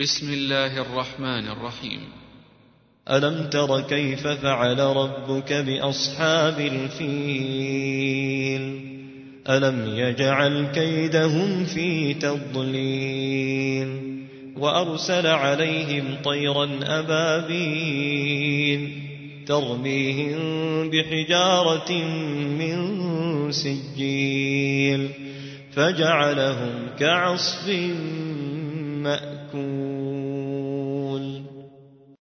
بسم الله الرحمن الرحيم. ألم تر كيف فعل ربك بأصحاب الفيل؟ ألم يجعل كيدهم في تضليل؟ وأرسل عليهم طيرا أبابين ترميهم بحجارة من سجيل فجعلهم كعصف مأكول.